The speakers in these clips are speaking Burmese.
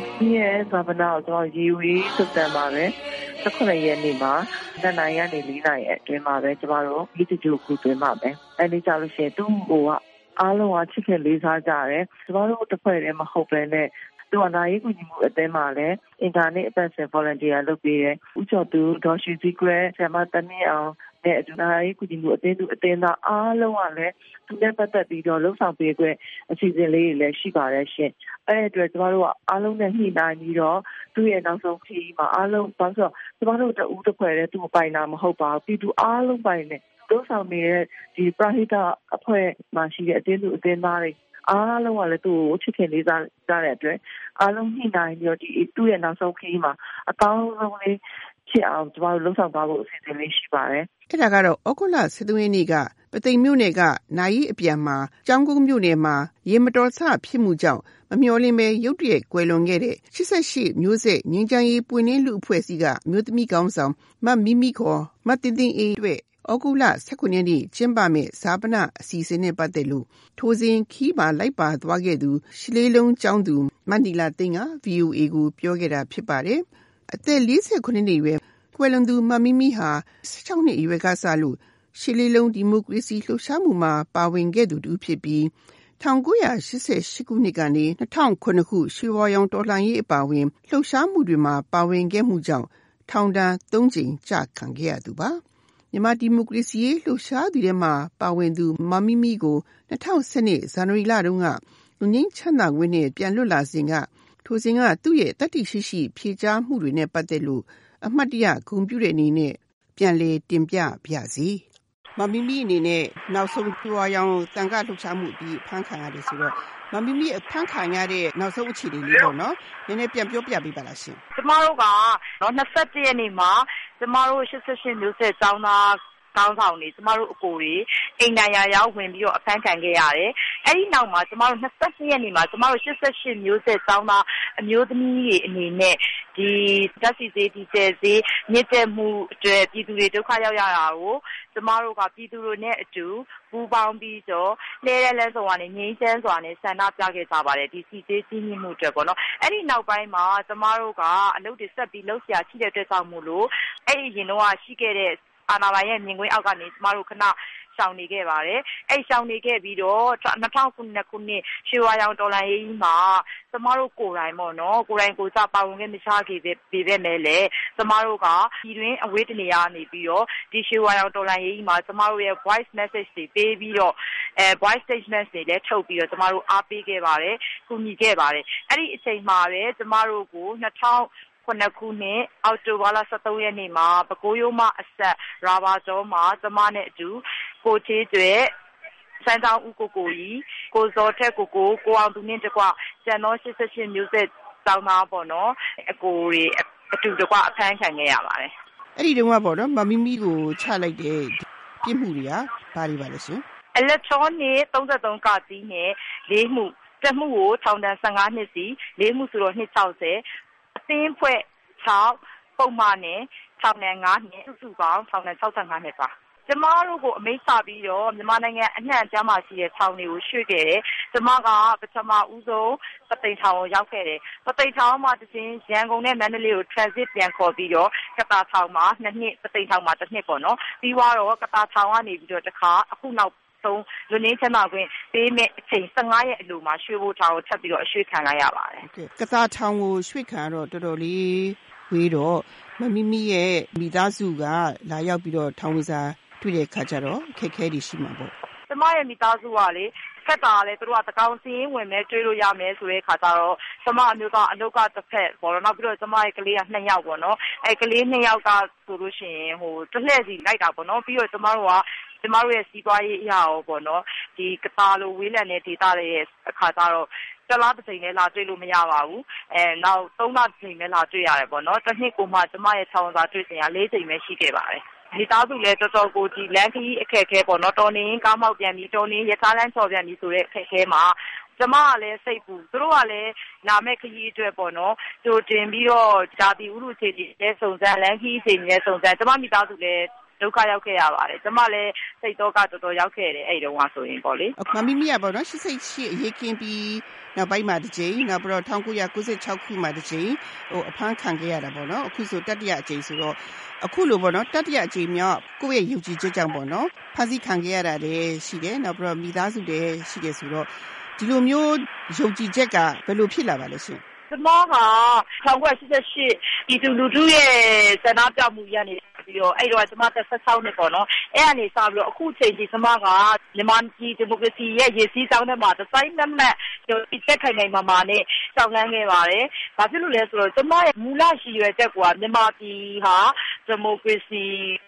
ကြီးရဲ့ဇာပနာကိုကျွန်တော်ရေဝေးစုတန်ပါပဲ18ရက်နေ့မှာနှစ်နိုင်ကနေ၄နိုင်အတွင်းမှာပဲကျမတို့ဒီတူတူခုတွင်မှာပဲအဲဒီကြလို့ရှိရင်သူ့ဟိုကအားလုံးကချစ်ခင်လေးစားကြတယ်ကျမတို့တစ်ဖွဲ့တည်းမဟုတ်ပဲနဲ့သူကနာရေးကူညီမှုအသင်းမှာလည်းအင်တာနက်အပတ်စဉ် volunteer လုပ်ပေးတယ်။ဦးကျော်သူဒေါ်ရွှေစည်းကွဲဆရာမတမင်းအောင် နဲ့အတူနာရေးကူညီမှုအသင်းသူအသင်းသားအားလုံးကလည်းသူနဲ့ပတ်သက်ပြီးတော့လှုပ်ဆောင်ပေးခွင့်အစီအစဉ်လေးတွေလည်းရှိပါတယ်ရှင်။အဲ့ဒီအတွက်ကျမတို့ကအားလုံးနဲ့ညှိနှိုင်းပြီးတော့သူ့ရဲ့နောက်ဆုံးခရီးမှာအားလုံးဘာလို့ဆိုတော့ကျမတို့တဦးတစ်ဖွဲ့တည်းသူ့ပိုင်တာမဟုတ်ပါဘူး။ပြည်သူအားလုံးပိုင်တယ်။တို့ဆောင်နေတဲ့ဒီပရဟိတအဖွဲ့မှာရှိတဲ့အသင်းသူအသင်းသားတွေအားလုံးကလည်းသူ့ကိုချစ်ခင်လေးစားကြတဲ့အတွက်အားလုံးညှိနှိုင်းပြီးတော့ဒီသူ့ရဲ့နောက်ဆုံးခရီးမှာအကောင်းဆုံးလေး ဖြစ်အောင်ကျမတို့လှုပ်ဆောင်သွားဖို့အစီအစဉ်လေးရှိပါတယ်။အဲ့ဒါကတော့ဩဂုတ်လ17ရက်နေ့ကပသိမ်မြို့နယ်ကနိုင်ရီအပြန်မှာကျောင်းကုန်းမြို့နယ်မှာရေမတော်ဆဖြစ်မှုကြောင့်မမျှော်လင့်ပဲရုတ်တရက်ကွယ်လွန်ခဲ့တဲ့88မျိုးဆက်ငင်းချမ်းရေးပွင့်လင်းလူအဖွဲ့အစည်းကမြို့သမီးကောင်းဆောင်မတ်မီမီခေါ်မတ်တင်တင်အေးအတွက်ဩဂုတ်လ19ရက်နေ့ကျင်းပမယ့်ဇာပနအစီအစဉ်နဲ့ပတ်သက်လို့ထိုစဉ်ခီးပါလိုက်ပါသွားခဲ့သူရှလေးလုံးကျောင်းသူမန္တီလာသိန်းက VOA ကိုပြောခဲ့တာဖြစ်ပါတယ်။အသက်48နှစ်အရွယ် ကွယ်လွန်သူမမီမီဟာ16နှစ်အရွယ်ကစလို့ရှလေးလုံးဒီမိုကရေစီလှုပ်ရှားမှုမှာပါဝင်ခဲ့သူတူဖြစ်ပြီး1988ခုနှစ်ကနေ2009ခုရွှေဝါရောင်တော်လှန်ရေးအပါအဝင်လှုပ်ရှားမှုတွေမှာပါဝင်ခဲ့မှုကြောင့်ထောင်ဒဏ်3ကြိမ်ကျခံခဲ့ရသူပါ။မြန်မာဒီမိုကရေစီရေးလှုပ်ရှားသူထဲမှာပါဝင်သူမမီမီကို2012ဇန်နဝါရီလတုန်းကလူငင်းချမ်းသာခွင့်နဲ့ပြန်လွတ်လာစဉ်ကထိုစဉ်ကသူ့ရဲ့တတိရှိရှိဖြေကြားမှုတွေနဲ့ပတ်သက်လို့ အမှတ်တရဂုဏ်ပြုတဲ့အနေနဲ့ပြန်လည်တင်ပြပါစီ။မမီမီအနေနဲ့နောက်ဆုံးကျွာရောင်တန်ခါလှုပ်ရှားမှုပြီးဖန်ခံရတယ်ဆိုတော့မမီမီဖန်ခံရတဲ့နောက်ဆုံးအခြေအနေလေးပေါ့နော်။နည်းနည်းပြန်ပြောပြပေးပါလားရှင်။ကျမတို့ကနော်21ရက်နေ့မှာကျမတို့88မျိုးဆက်ကျောင်းသား ခေါင်းဆောင်တွေ ကျမတို့အကိုတွေ အိမ်တိုင်ယာရောက် ဝင်ပြီးတော့ အဖမ်းခံခဲ့ရတယ်။အဲဒီနောက်မှာကျမတို့၂၈ရက်နေ့မှာ ကျမတို့ ၈၈ မျိုးဆက်ကျောင်းသား အမျိုးသမီးတွေအနေနဲ့ ဒီဓါတ်ဆီဈေး၊ဒီဇယ်ဈေး မြင့်တက်မှုအတွက် ပြည်သူတွေ ဒုက္ခရောက်ရတာကို ကျမတို့က ပြည်သူတွေနဲ့အတူ ပူးပေါင်းပြီးတော့ လှည်းတန်းလမ်းဆုံကနေ ငြိမ်းချမ်းစွာနဲ့ ဆန္ဒပြခဲ့ကြပါတယ်။ဒီဆီဈေး ကြီးမြင့်မှုအတွက်ပေါ့နော်။အဲဒီနောက်ပိုင်းမှာ ကျမတို့က အလုပ်တွေ ဆက်ပြီး လုပ်စရာရှိတဲ့အတွက်ကြောင့်မို့လို့ အဲဒီအရင်တုန်းက ရှိခဲ့တဲ့ အာဏာပိုင်ရဲ့ မြင်ကွင်းအောက်ကနေ ကျမတို့ ခဏ ရှောင်နေခဲ့ပါတယ်။အဲဒီ ရှောင်နေခဲ့ပြီးတော့ ၂၀၀၇ ခုနှစ် ရွှေဝါရောင် တော်လှန်ရေးကြီးမှာ ကျမတို့ ကိုယ်တိုင်ပေါ့နော် ကိုယ်တိုင်ကိုယ်ကျ ပါဝင်ခွင့် မရခဲ့ပေမယ့်လည်း ကျမတို့က ပြည်တွင်း အဝေးတနေရာကနေပြီးတော့ ဒီရွှေဝါရောင် တော်လှန်ရေးကြီးမှာ ကျမတို့ရဲ့ Voice Message တွေပေးပြီးတော့ Voice Statement တွေလည်း ထုတ်ပြီးတော့ ကျမတို့ အားပေးခဲ့ပါတယ်။ကူညီခဲ့ပါတယ်။အဲဒီအချိန်မှာပဲ ကျမတို့ကို ၂၀ ခုနှစ် အောက်တိုဘာလရက်နေ့မှာ ပဲခူးရိုးမအစပ် ရာဘာကျောမှာ ကျမနဲ့အတူ ကိုဌေးကြွယ်၊စမ်းချောင်းဦးကိုကိုကြီး၊ကိုဇော်ထက်ကိုကို၊ကိုအောင်သူနှင့်တကွ ကျန်သော ၈၈ မျိုးဆက်ကျောင်းသားပေါ့နော်အကိုတွေ အတူတကွ အဖမ်းခံခဲ့ရပါတယ်။အဲဒီတုန်းကပေါ့နော် မမီမီကို ချလိုက်တဲ့ ပြစ်မှုတွေက ဘာတွေပါလဲရှင်။ Electronic 33ကနဲ့ ၄ မှု၊တမှုကို ထောင်ဒဏ် ၁၅ နှစ်စီ၊၄ မှုဆိုတော့ နှစ် ၆၀ အသင်းအဖွဲ့ ၆ ပုဒ်မနဲ့ ထောင်ဒဏ် ၅ နှစ် စုစုပေါင်း ထောင်ဒဏ် ၆၅ နှစ်ပါ။ကျမတို့ကို အမိန့်ချပြီးတော့ မြန်မာနိုင်ငံအနှံ့အပြားမှာရှိတဲ့ ထောင်တွေကို ရွှေ့ခဲ့တယ်။ကျမက ပထမဦးဆုံး ပုသိမ်ထောင်ကို ရောက်ခဲ့တယ်။ပုသိမ်ထောင်ကမှတဆင့် ရန်ကုန်နဲ့ မန္တလေးကို Transit ပြန်ခေါ်ပြီးတော့ ကသာထောင်မှာ ၂ နှစ် ပုသိမ်ထောင်မှာ ၁ နှစ်ပေါ့နော်။ပြီးသွားတော့ ကသာထောင်ကနေပြီးတော့ တခါ အခုနောက် ဆုံး လွတ်ငြိမ်းချမ်းသာခွင့်ပေးမယ့်အချိန် ၁၅ ရက်အလိုမှာ ရွှေဘိုထောင်ကို ထပ်ပြီးတော့ အရွှေ့ခံလိုက်ရပါတယ်။ကသာထောင်ကိုရွှေ့ခံရတော့ တော်တော်လေးဝေးတော့ မမီမီရဲ့မိသားစုက လာရောက်ပြီးတော့ ထောင်ဝင်စာတွေ့တဲ့အခါကျတော့ အခက်အခဲတွေရှိမှာပေါ့။ကျမရဲ့မိသားစုကလေ ခက်တာလည်း သူတို့က သန်းခေါင်စာရင်းဝင်မယ်တွေ့လို့ရမယ်ဆိုတဲ့အခါကျတော့ ကျမအမျိုးသားအလုပ်ကတဘက်ပေါ့နော်။နောက်ပြီးတော့ ကျမရဲ့ကလေးက ၂ ယောက်ပေါ့နော်။အဲဒီကလေး ၂ ယောက်ကဆိုလို့ရှိရင် တလှည့်စီလိုက်တာပေါ့နော်။ပြီးတော့ ကျမတို့က ကျမတို့ရဲ့ စီးပွားရေးအရရောပေါ့နော် ဒီကသာလို ဝေးလံတဲ့ဒေသတွေရဲ့အခါကျတော့ တလားတစ်ချိန်လည်း လာတွေ့လို့မရပါဘူးအဲနောက် သုံးလတစ်ချိန်လည်းလာတွေ့ရတယ်ပေါ့နော်တစ်နှစ်ကိုမှ ကျမရဲ့ ထောင်စာတွေ့စဉ်က၄ချိန်ပဲ ရှိခဲ့ပါတယ် မိသားစုလည်း တော်တော်ကိုဒီလမ်းခရီးအခက်အခဲပေါ့နော် တော်နေကားမောက်ပြန်ပြီးတော်နေရထားလမ်းချော်ပြန်ပြီးဆိုတဲ့ အခက်အခဲမှာ ကျမကလည်း စိတ်ပူ သူတို့ကလည်း လာမဲ့ခရီးအတွက်ပေါ့နော် ကြိုတင်ပြီးတော့ဂျာတိဥရုခြေကြီးလည်း စုံစမ်း လမ်းခရီးခြေကြီးလည်း စုံစမ်း ကျမမိသားစုလည်း ဒုက္ခရောက်ခဲ့ရပါတယ် ကျမလည်း စိတ်တော့ကတော်တော်ရောက်ခဲ့တယ် အဲ့တုန်းကဆိုရင်ပေါ့လေ မမီမီကပေါ့နော်88အရေးကင်းပြီးနောက်ပိုင်းမှာတစ်ကြိမ် နောက်ပြီးတော့1996ခုမှာတစ်ကြိမ်ဟိုအဖမ်းခံခဲ့ရတာပေါ့နော် အခုဆိုတတိယအကြိမ်ဆိုတော့ အခုလိုပေါ့နော် တတိယအကြိမ်မြောက် ကိုယ့်ရဲ့ ယုံကြည်ချက်ကြောင့်ပေါ့နော်ဖန်ဆီးခံခဲ့ရတာလည်းရှိတယ် နောက်ပြီးတော့ မိသားစုလည်းရှိတယ်ဆိုတော့ ဒီလိုမျိုး ယုံကြည်ချက်က ဘယ်လိုဖြစ်လာပါလဲရှင်ကျမက1988ပြည်သူလူထုရဲ့ ဆန္ဒပြမှုရနေ ပြီးတော့အဲ့တော့ကျမသက်16နှစ်ပေါ့နော်အဲ့ကနေစပြီးတော့အခုချိန်ကြီးကျမကမြန်မာပြည်ဒီမိုကရေစီရဲ့ရည်စည်းကြောင်းထဲမှာဒီဇိုင်းနက်နက်ဒီတက်ခိုင်ခိုင်မာမာနဲ့စောင့်လန်းခဲ့ပါတယ်။ဘာဖြစ်လို့လဲဆိုတော့ကျမရဲ့မူလရည်ရွယ်ချက်ကမြန်မာပြည်ဟာဒီမိုကရေစီ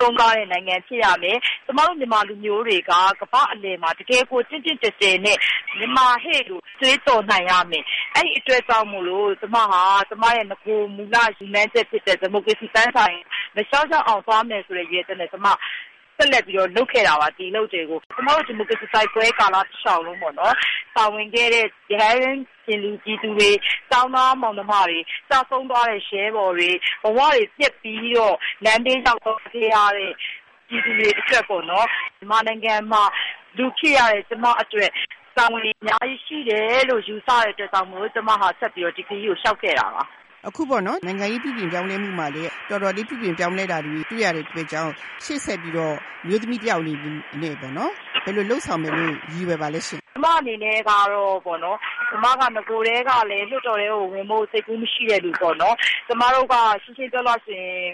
သုံးကားတဲ့နိုင်ငံဖြစ်ရမယ်။ကျမတို့မြန်မာလူမျိုးတွေက ကမ္ဘာ့အလယ်မှာ တကယ်ကိုကျင့်ကျင့်ကြဲကြဲနဲ့ မြန်မာဟဲ့လို့တွေးတောနိုင်ရမယ်။အဲ့ဒီအတွက်ကြောင့်မို့လို့ ကျမဟာ ကျမရဲ့ငကိုမူလရည်မှန်းချက်ဖြစ်တဲ့ ဒီမိုကရေစီပန်းဆိုင် မလျှော့ချအောင်သွားမယ်ဆိုတဲ့ ရည်ရွယ်ချက်နဲ့ ကျမ ဆက်လက်ပြီးတော့ လုပ်ခဲ့တာပါ ဒီလုပ်တွေကို ကျမတို့ ဒီမိုကရေစီတိုက်ပွဲကာလတစ်လျှောက်လုံးပေါ့နော် ပါဝင်ခဲ့တဲ့ ရဟန်း ရှင်လူကြီးသူတွေတောင်းသားမောင်နှမတွေစာဆုံးသွားတဲ့ရှဲဘော်တွေ ဘဝတွေပြက်ပြီးတော့ လမ်းတင်းရောက်တော့ခဲ့ရတဲ့ ပြည်သူတွေအတွက်ပေါ့နော် မြန်မာနိုင်ငံမှာ လူဖြစ်ရတဲ့ ကျမအတွက် တာဝန်အများကြီးရှိတယ်လို့ ယူဆတဲ့အတွက်ကြောင့်မို့ ကျမဟာ ဆက်ပြီးတော့ ဒီခရီးကိုရှောက်ခဲ့တာပါ အခုပေါ့နော် နိုင်ငံရေးပြည်ပြင်ပြောင်းလဲမှုမှာလည်း တော်တော်လေး ပြည်ပြင်ပြောင်းလဲတာတွေ တွေ့ရတဲ့အတွက်ကြောင့် ရှေ့ဆက်ပြီးတော့မျိုးသမီးတယောက်အနေနဲ့ပေါ့နော်ဘယ်လိုလှုပ်ဆောင်မယ်လို့ ရည်ရွယ်ပါလဲရှင်ကျမအနေနဲ့ကတော့ပေါ့နော်ကျမကငကိုတဲကလည်း လွတ်တော်တွေကို ဝင်ဖို့ စိတ်ကူးမရှိတဲ့လူပေါ့နော် ကျမတို့က ရှင်းရှင်းပြောလို့ရှိရင်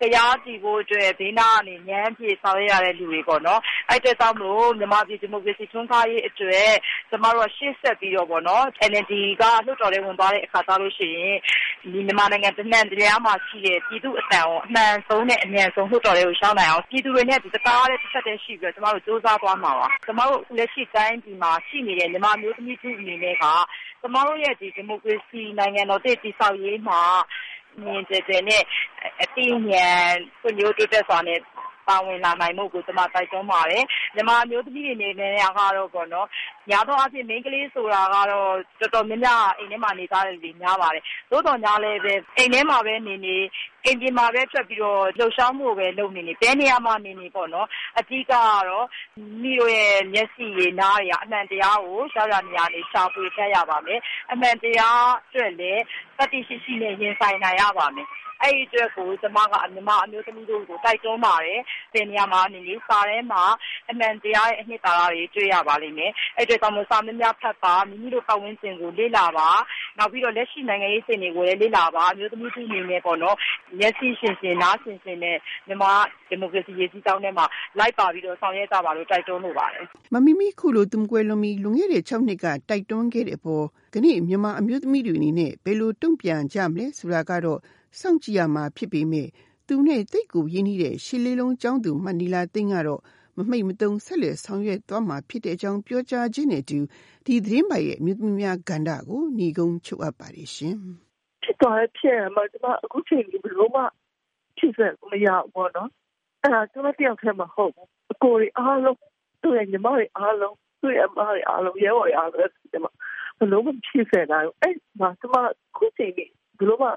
တရားကြည်ဖို့အတွက် ဘေးနားကနေညမ်းပြေဆောင်ရရတဲ့လူတွေပေါ့နော် အဲ့တဲ့တောင်းလို့ မြန်မာပြည် ဒီမိုကရေစီထွန်းကားရေးအတွက် ကျမတို့ရှေ့ဆက်ပြီးတော့ပေါ့နော် NLD က လွှတ်တော်ထဲ ဝင်သွားတဲ့အခါသားလို့ရှိရင်ဒီမြန်မာနိုင်ငံတနံတရားမှာရှိတဲ့ ပြည်သူအတန်ကို အမှန်ဆုံးနဲ့ အမြန်ဆုံး လွှတ်တော်ထဲကိုရှောင်းနိုင်အောင် ပြည်သူတွေနဲ့ဒီတကားတဲ့တစ်ဆက်တည်းရှိပြီးတော့ ကျမတို့စူးစမ်းသွားမှာပါ ကျမတို့ လက်ရှိတိုင်းပြည်မှာ ရှိနေတဲ့ မြန်မာမျိုးသမီးတွေအနေနဲ့က ကျမတို့ရဲ့ဒီဒီမိုကရေစီနိုင်ငံတော်တည်ဆောက်ရေးမှာ မြင်ကျကျနဲ့အတိအញ្ញံဖွံ့ဖြိုးတိုးတက်စွာနဲ့ ပါဝင်လာနိုင်မှုကို ကျမ တိုက်တွန်းပါတယ်။မြန်မာအမျိုးသမီးတွေ အနေနဲ့ကတော့ပေါ့နော်များသောအားဖြင့် မိန်းကလေးဆိုတာကတော့ တော်တော်များများအိမ်ထဲမှာ နေကြတဲ့လူတွေ များပါတယ်။သို့သော်ငြားလည်းပဲ အိမ်ထဲမှာပဲနေနေ အိမ်ပြင်မှာပဲ ထွက်ပြီးတော့ လှုပ်ရှားမှုကိုပဲ လုပ်နေနေ ဘယ်နေရာမှာနေနေပေါ့နော်။အဓိကကတော့မိတို့ရဲ့ မျက်စိတွေ နားတွေက အမှန်တရားကို ရောက်ရာနေရာတွေရှာဖွေတတ်ရပါမယ်။အမှန်တရားအတွက်လည်း သတ္တိရှိရှိနဲ့ ရင်ဆိုင်နိုင်ရပါမယ်။အဲ့ဒီအတွက်ကို ကျမက မြန်မာအမျိုးသမီးတို့ကို တိုက်တွန်းပါတယ်။ဘယ်နေရာမှာနေနေ စာထဲမှာ အမှန်တရားရဲ့ အနှစ်သာရတွေ တွေ့ရပါလိမ့်မယ်။အဲ့ဒီအတွက်ကြောင့်စာများများဖတ်ပါ မိမိတို့ပတ်ဝန်းကျင်ကို လေ့လာပါ။နောက်ပြီးတော့ လက်ရှိနိုင်ငံရေးအခြေအနေကိုလည်း လေ့လာပါ အမျိုးသမီးတွေအနေနဲ့ပေါ့နော်။မျက်စိရှင်ရှင်နားရှင်ရှင်နဲ့ မြန်မာဒီမိုကရေစီ ရေးကြီးတောင်းထဲမှာ လိုက်ပါပြီးတော့ ဆောင်ရွက်ကြပါလို့ တိုက်တွန်းလိုပါတယ်။မမီမီခုလိုသူမကွယ်လွန်ပြီးလွန်ခဲ့တဲ့6နှစ်က တိုက်တွန်းခဲ့တဲ့အပေါ် ကနေ့ မြန်မာအမျိုးသမီးတွေအနေနဲ့ ဘယ်လိုတုံ့ပြန်ကြမလဲဆိုတာကတော့ စောင့်ကြည့်ရမှာဖြစ်ပေမဲ့သူနဲ့တိတ်ကိုရင်းနှီးတဲ့ ရှစ်လေးလုံးကျောင်းသူ မနီလာသိန်းကတော့ မမိတ်မတုံဆက်လက်ဆောင်ရွက်သွားမှာဖြစ်တဲ့အကြောင်းပြောကြားခြင်းနဲ့တူဒီသတင်းပိုင်ရဲ့မြို့သမီးများကဏ္ဍကိုหนีကုန်းချုပ်အပ်ပါတယ်ရှင်။ဖြစ်သွားဖြစ်မှာဒီမှာအခုချိန်ဒီဘလို့မှဖြစ်စမရဘူးနော်။အဲ့ဒါကျွန်တော်တယောက်ထဲမှာဟုတ်အကိုရီအားလုံးသူ့ရဲ့ညီမတွေအားလုံးသူ့ရဲ့အမတွေအားလုံးရဲဘော်တွေအားလုံးဒီမှာဘလို့မှဖြစ်စနိုင်အဲ့မှာကျွန်မခုချိန်ဒီဘလို့မှ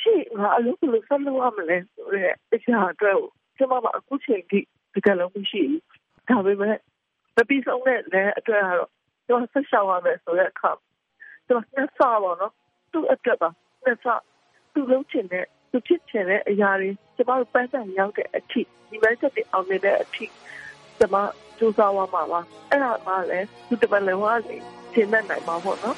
ရှိငါအလုပ်ကိုဆက်လုပ်ရမလဲဆိုတော့အခြားအတွက်ကျွန်မကအခုချိန်ထိ ဒီကလုံးမရှိဘူးဒါပေမဲ့မပြီးဆုံးတဲ့လည်းအတွက်ကတော့ကျွန်တော်ဆက်ရှောင်ရမယ်ဆိုတဲ့အခါကျွန်တော်နှစ်ဆပါတော့သူ့အတွက်ပါနှစ်ဆသူ့လုံးချင်တဲ့သူဖြစ်ချင်တဲ့အရာတွေကျွန်မတို့ပန်းစံရောက်တဲ့အထိဒီမဲ့ချက်တွေအောင်နေတဲ့အထိကျွန်မစူးစမ်းရမှာပါအဲ့ဒါမှလည်းသူတမန်လည်းဝါးနေရှင်းနိုင်မှာပေါ့နော်